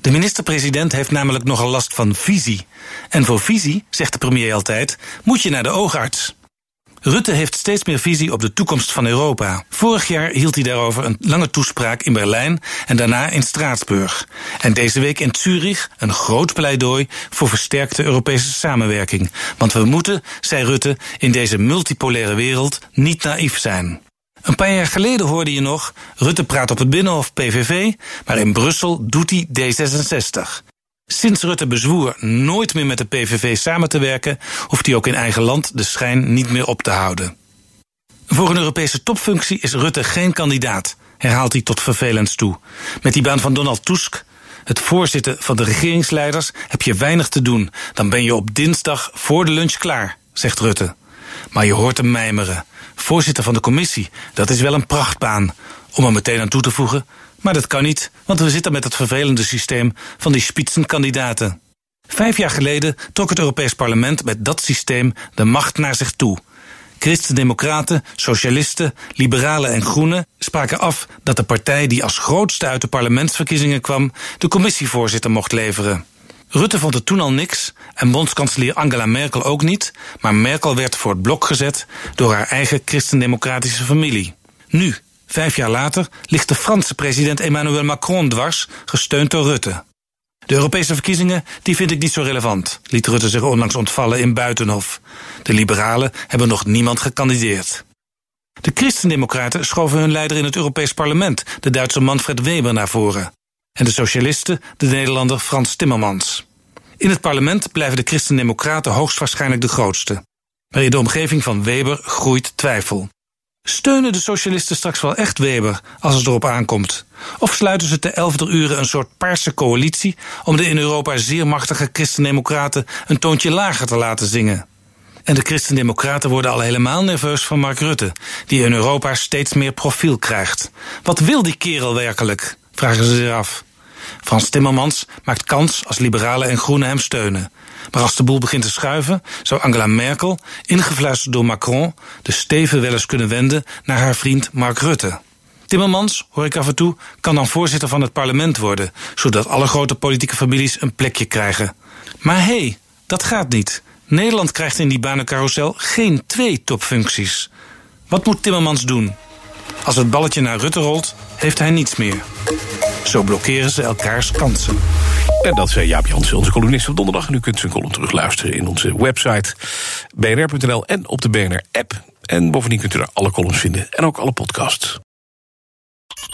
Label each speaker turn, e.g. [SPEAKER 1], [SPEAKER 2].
[SPEAKER 1] De minister-president heeft namelijk nogal last van visie. En voor visie, zegt de premier altijd, moet je naar de oogarts. Rutte heeft steeds meer visie op de toekomst van Europa. Vorig jaar hield hij daarover een lange toespraak in Berlijn en daarna in Straatsburg. En deze week in Zurich een groot pleidooi voor versterkte Europese samenwerking. Want we moeten, zei Rutte, in deze multipolaire wereld niet naïef zijn. Een paar jaar geleden hoorde je nog, Rutte praat op het Binnenhof PVV, maar in Brussel doet hij D66. Sinds Rutte bezwoer nooit meer met de PVV samen te werken, hoeft hij ook in eigen land de schijn niet meer op te houden. Voor een Europese topfunctie is Rutte geen kandidaat, herhaalt hij tot vervelend toe. Met die baan van Donald Tusk, het voorzitten van de regeringsleiders, heb je weinig te doen. Dan ben je op dinsdag voor de lunch klaar, zegt Rutte. Maar je hoort hem mijmeren. Voorzitter van de commissie, dat is wel een prachtbaan. Om er meteen aan toe te voegen, maar dat kan niet, want we zitten met het vervelende systeem van die spitsenkandidaten. Vijf jaar geleden trok het Europees Parlement met dat systeem de macht naar zich toe. Christen-democraten, socialisten, liberalen en groenen spraken af dat de partij die als grootste uit de parlementsverkiezingen kwam, de commissievoorzitter mocht leveren. Rutte vond het toen al niks en bondskanselier Angela Merkel ook niet, maar Merkel werd voor het blok gezet door haar eigen christendemocratische familie. Nu, vijf jaar later, ligt de Franse president Emmanuel Macron dwars, gesteund door Rutte. De Europese verkiezingen, die vind ik niet zo relevant, liet Rutte zich onlangs ontvallen in Buitenhof. De liberalen hebben nog niemand gekandideerd. De christendemocraten schoven hun leider in het Europees parlement, de Duitse Manfred Weber, naar voren en de socialisten de Nederlander Frans Timmermans. In het parlement blijven de Christen-Democraten hoogstwaarschijnlijk de grootste. Maar in de omgeving van Weber groeit twijfel. Steunen de socialisten straks wel echt Weber als het erop aankomt? Of sluiten ze te elfde uren een soort paarse coalitie om de in Europa zeer machtige Christen-Democraten een toontje lager te laten zingen? En de Christen-Democraten worden al helemaal nerveus van Mark Rutte, die in Europa steeds meer profiel krijgt. Wat wil die kerel werkelijk? Vragen ze zich af. Frans Timmermans maakt kans als liberalen en groenen hem steunen. Maar als de boel begint te schuiven, zou Angela Merkel, ingefluisterd door Macron, de steven wel eens kunnen wenden naar haar vriend Mark Rutte. Timmermans, hoor ik af en toe, kan dan voorzitter van het parlement worden, zodat alle grote politieke families een plekje krijgen. Maar hé, hey, dat gaat niet. Nederland krijgt in die banencarousel geen twee topfuncties. Wat moet Timmermans doen? Als het balletje naar Rutte rolt, heeft hij niets meer. Zo blokkeren ze elkaars kansen.
[SPEAKER 2] En dat zei Jaap Jansen, onze columnist van donderdag. En u kunt zijn column terugluisteren in onze website bnr.nl en op de BNR-app. En bovendien kunt u daar alle columns vinden en ook alle podcasts.